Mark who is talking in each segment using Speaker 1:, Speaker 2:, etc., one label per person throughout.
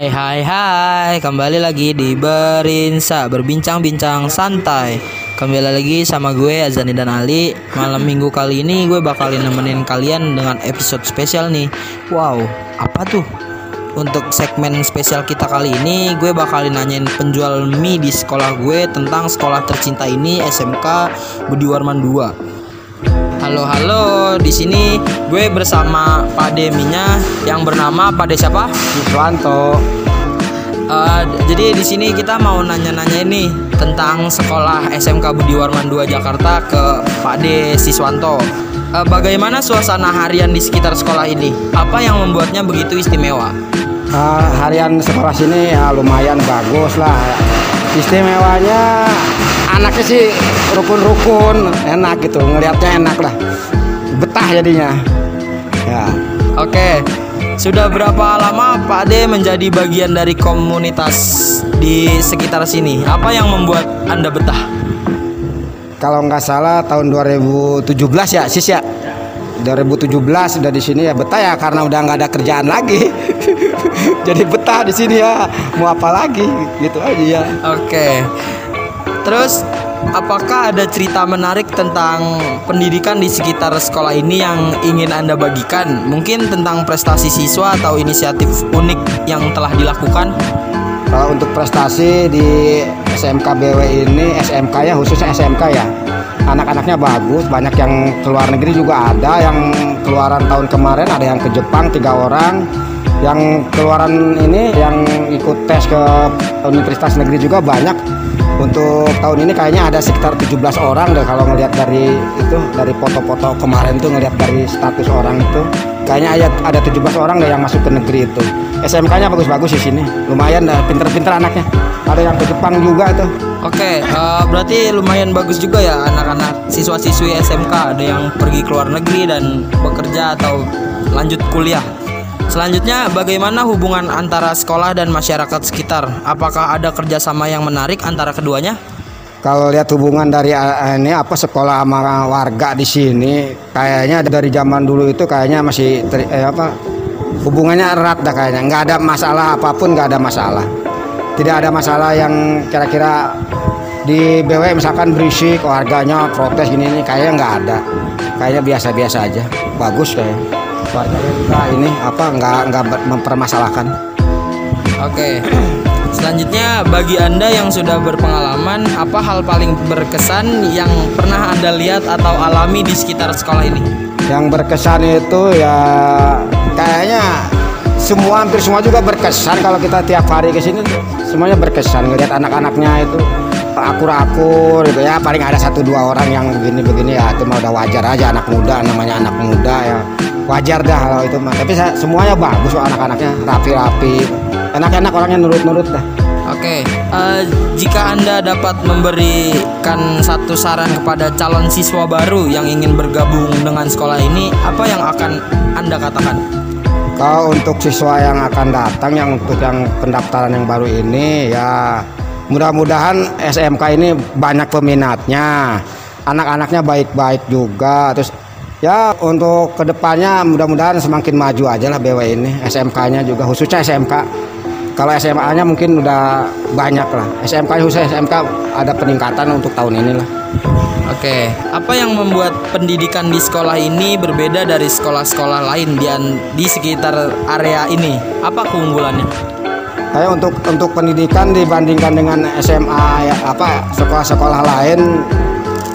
Speaker 1: Hai hai hai, kembali lagi di Berinsa Berbincang-bincang santai. Kembali lagi sama gue Azani dan Ali. Malam minggu kali ini gue bakalin nemenin kalian dengan episode spesial nih. Wow, apa tuh? Untuk segmen spesial kita kali ini Gue bakalin nanyain penjual mie di sekolah gue Tentang sekolah tercinta ini SMK Budi Warman 2 Halo halo, di sini gue bersama Pak Deminya yang bernama Pak De siapa?
Speaker 2: Iswanto.
Speaker 1: Uh, jadi di sini kita mau nanya-nanya ini tentang sekolah SMK Budi Warman 2 Jakarta ke Pak De Siswanto. Uh, bagaimana suasana harian di sekitar sekolah ini? Apa yang membuatnya begitu istimewa?
Speaker 2: Uh, harian sekolah sini ya lumayan bagus lah. Istimewanya anaknya sih rukun-rukun, enak gitu, ngelihatnya enak lah. Betah jadinya. Ya.
Speaker 1: Oke. Sudah berapa lama Pak Ade menjadi bagian dari komunitas di sekitar sini? Apa yang membuat Anda betah?
Speaker 2: Kalau nggak salah tahun 2017 ya, Sis ya. 2017 sudah di sini ya betah ya karena udah nggak ada kerjaan lagi. Jadi betah di sini ya. Mau apa lagi? Gitu aja ya.
Speaker 1: Oke. Terus apakah ada cerita menarik tentang pendidikan di sekitar sekolah ini yang ingin Anda bagikan? Mungkin tentang prestasi siswa atau inisiatif unik yang telah dilakukan?
Speaker 2: Kalau untuk prestasi di SMK BW ini, SMK ya khususnya SMK ya, anak-anaknya bagus, banyak yang keluar negeri juga ada, yang keluaran tahun kemarin ada yang ke Jepang tiga orang, yang keluaran ini yang ikut tes ke universitas negeri juga banyak untuk tahun ini kayaknya ada sekitar 17 orang deh kalau ngelihat dari itu dari foto-foto kemarin tuh ngelihat dari status orang itu. Kayaknya ada ada 17 orang deh yang masuk ke negeri itu. SMK-nya bagus-bagus di sini. Lumayan dah pinter-pinter anaknya. Ada yang ke Jepang juga tuh
Speaker 1: Oke, uh, berarti lumayan bagus juga ya anak-anak siswa-siswi SMK ada yang pergi ke luar negeri dan bekerja atau lanjut kuliah. Selanjutnya, bagaimana hubungan antara sekolah dan masyarakat sekitar? Apakah ada kerjasama yang menarik antara keduanya?
Speaker 2: Kalau lihat hubungan dari uh, ini apa sekolah sama warga di sini, kayaknya dari zaman dulu itu kayaknya masih ter, eh, apa hubungannya erat dah kayaknya. Nggak ada masalah apa pun, nggak ada masalah. Tidak ada masalah yang kira-kira di BW misalkan berisik warganya protes gini ini kayaknya nggak ada. Kayaknya biasa-biasa aja. Bagus kayaknya warganya juga ini apa nggak nggak mempermasalahkan.
Speaker 1: Oke. Selanjutnya bagi Anda yang sudah berpengalaman, apa hal paling berkesan yang pernah Anda lihat atau alami di sekitar sekolah ini?
Speaker 2: Yang berkesan itu ya kayaknya semua hampir semua juga berkesan kalau kita tiap hari ke sini semuanya berkesan ngelihat anak-anaknya itu akur-akur gitu ya paling ada satu dua orang yang begini-begini ya itu mah udah wajar aja anak muda namanya anak muda ya wajar dah kalau itu mah. Tapi saya, semuanya bagus kok anak-anaknya. Rapi-rapi. Enak-enak orangnya nurut-nurut dah.
Speaker 1: Oke, uh, jika Anda dapat memberikan satu saran kepada calon siswa baru yang ingin bergabung dengan sekolah ini, apa yang akan Anda katakan?
Speaker 2: Kalau untuk siswa yang akan datang, yang untuk yang pendaftaran yang baru ini, ya mudah-mudahan SMK ini banyak peminatnya, anak-anaknya baik-baik juga, terus ya untuk ke depannya mudah-mudahan semakin maju aja lah BW ini SMK-nya juga khususnya SMK kalau SMA-nya mungkin udah banyak lah SMK khusus SMK ada peningkatan untuk tahun ini lah
Speaker 1: Oke, apa yang membuat pendidikan di sekolah ini berbeda dari sekolah-sekolah lain di, di sekitar area ini? Apa keunggulannya?
Speaker 2: Kayak untuk untuk pendidikan dibandingkan dengan SMA ya apa sekolah-sekolah lain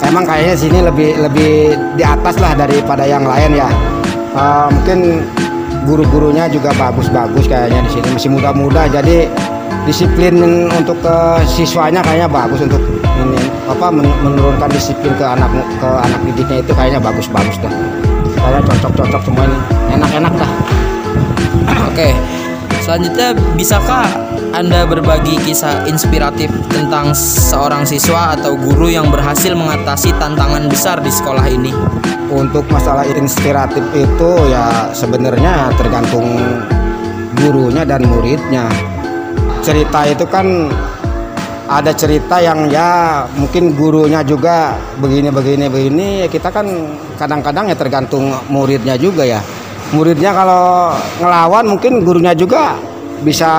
Speaker 2: emang kayaknya sini lebih lebih di atas lah daripada yang lain ya. Uh, mungkin guru-gurunya juga bagus-bagus kayaknya di sini masih muda-muda. Jadi disiplin untuk ke siswanya kayaknya bagus untuk ini apa menurunkan disiplin ke anak ke anak didiknya itu kayaknya bagus-bagus dah. Kayak cocok-cocok semua ini. Enak-enak dah.
Speaker 1: Oke selanjutnya bisakah anda berbagi kisah inspiratif tentang seorang siswa atau guru yang berhasil mengatasi tantangan besar di sekolah ini?
Speaker 2: Untuk masalah inspiratif itu ya sebenarnya tergantung gurunya dan muridnya. Cerita itu kan ada cerita yang ya mungkin gurunya juga begini begini begini kita kan kadang-kadang ya tergantung muridnya juga ya muridnya kalau ngelawan mungkin gurunya juga bisa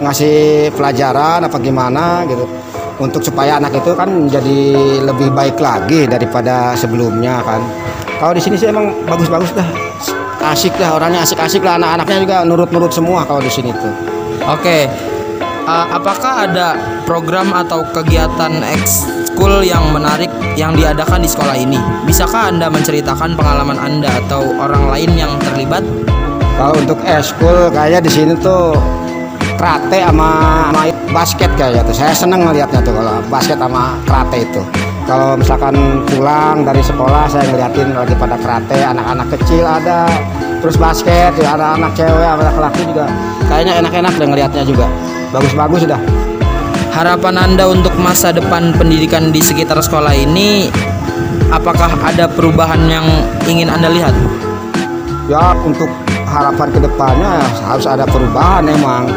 Speaker 2: ngasih pelajaran apa gimana gitu. Untuk supaya anak itu kan jadi lebih baik lagi daripada sebelumnya kan. Kalau di sini sih emang bagus-bagus dah. Asik dah orangnya asik-asik lah. Anak-anaknya juga nurut-nurut semua kalau di sini tuh.
Speaker 1: Oke. Uh, apakah ada program atau kegiatan ekskul yang menarik yang diadakan di sekolah ini? Bisakah Anda menceritakan pengalaman Anda atau orang lain yang terlibat?
Speaker 2: Kalau untuk eskul kayaknya di sini tuh karate sama, sama basket kayaknya tuh. Saya seneng ngelihatnya tuh kalau basket sama karate itu. Kalau misalkan pulang dari sekolah saya ngeliatin lagi pada karate, anak-anak kecil ada, terus basket, ya ada anak cewek, ada laki-laki juga. Kayaknya enak-enak deh ngelihatnya juga. Bagus-bagus sudah.
Speaker 1: Harapan Anda untuk masa depan pendidikan di sekitar sekolah ini apakah ada perubahan yang ingin Anda lihat?
Speaker 2: Ya untuk harapan ke depannya harus ada perubahan emang.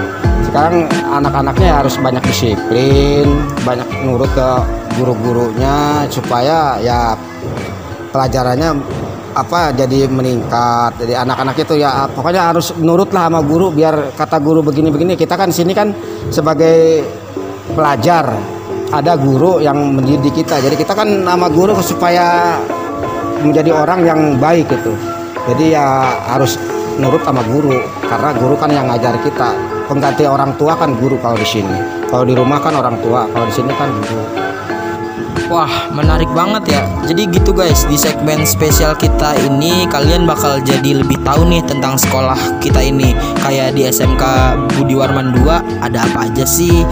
Speaker 2: Sekarang anak-anaknya harus banyak disiplin, banyak nurut ke guru-gurunya supaya ya pelajarannya apa jadi meningkat jadi anak-anak itu ya pokoknya harus nurut lah sama guru biar kata guru begini-begini kita kan sini kan sebagai pelajar. Ada guru yang mendidik kita. Jadi kita kan sama guru supaya menjadi orang yang baik gitu. Jadi ya harus nurut sama guru. Karena guru kan yang ngajar kita. Pengganti orang tua kan guru kalau di sini. Kalau di rumah kan orang tua. Kalau di sini kan guru.
Speaker 1: Wah, menarik banget ya. Jadi gitu guys, di segmen spesial kita ini kalian bakal jadi lebih tahu nih tentang sekolah kita ini. Kayak di SMK Budi Warman 2 ada apa aja sih?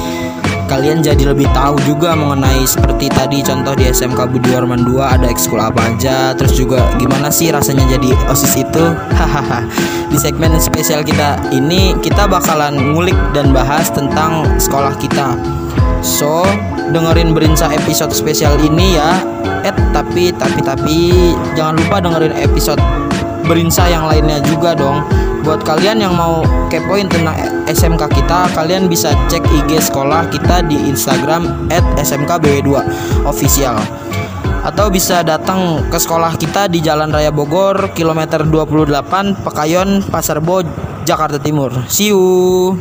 Speaker 1: Kalian jadi lebih tahu juga mengenai seperti tadi contoh di SMK Budi Warman 2 ada ekskul apa aja, terus juga gimana sih rasanya jadi OSIS itu? Hahaha. di segmen spesial kita ini kita bakalan ngulik dan bahas tentang sekolah kita. So, dengerin Berinsa episode spesial ini ya. Eh, tapi tapi tapi jangan lupa dengerin episode Berinsa yang lainnya juga dong. Buat kalian yang mau kepoin tentang SMK kita, kalian bisa cek IG sekolah kita di Instagram @smkbw2 official atau bisa datang ke sekolah kita di Jalan Raya Bogor, kilometer 28, Pekayon, Pasar Bo, Jakarta Timur. See you.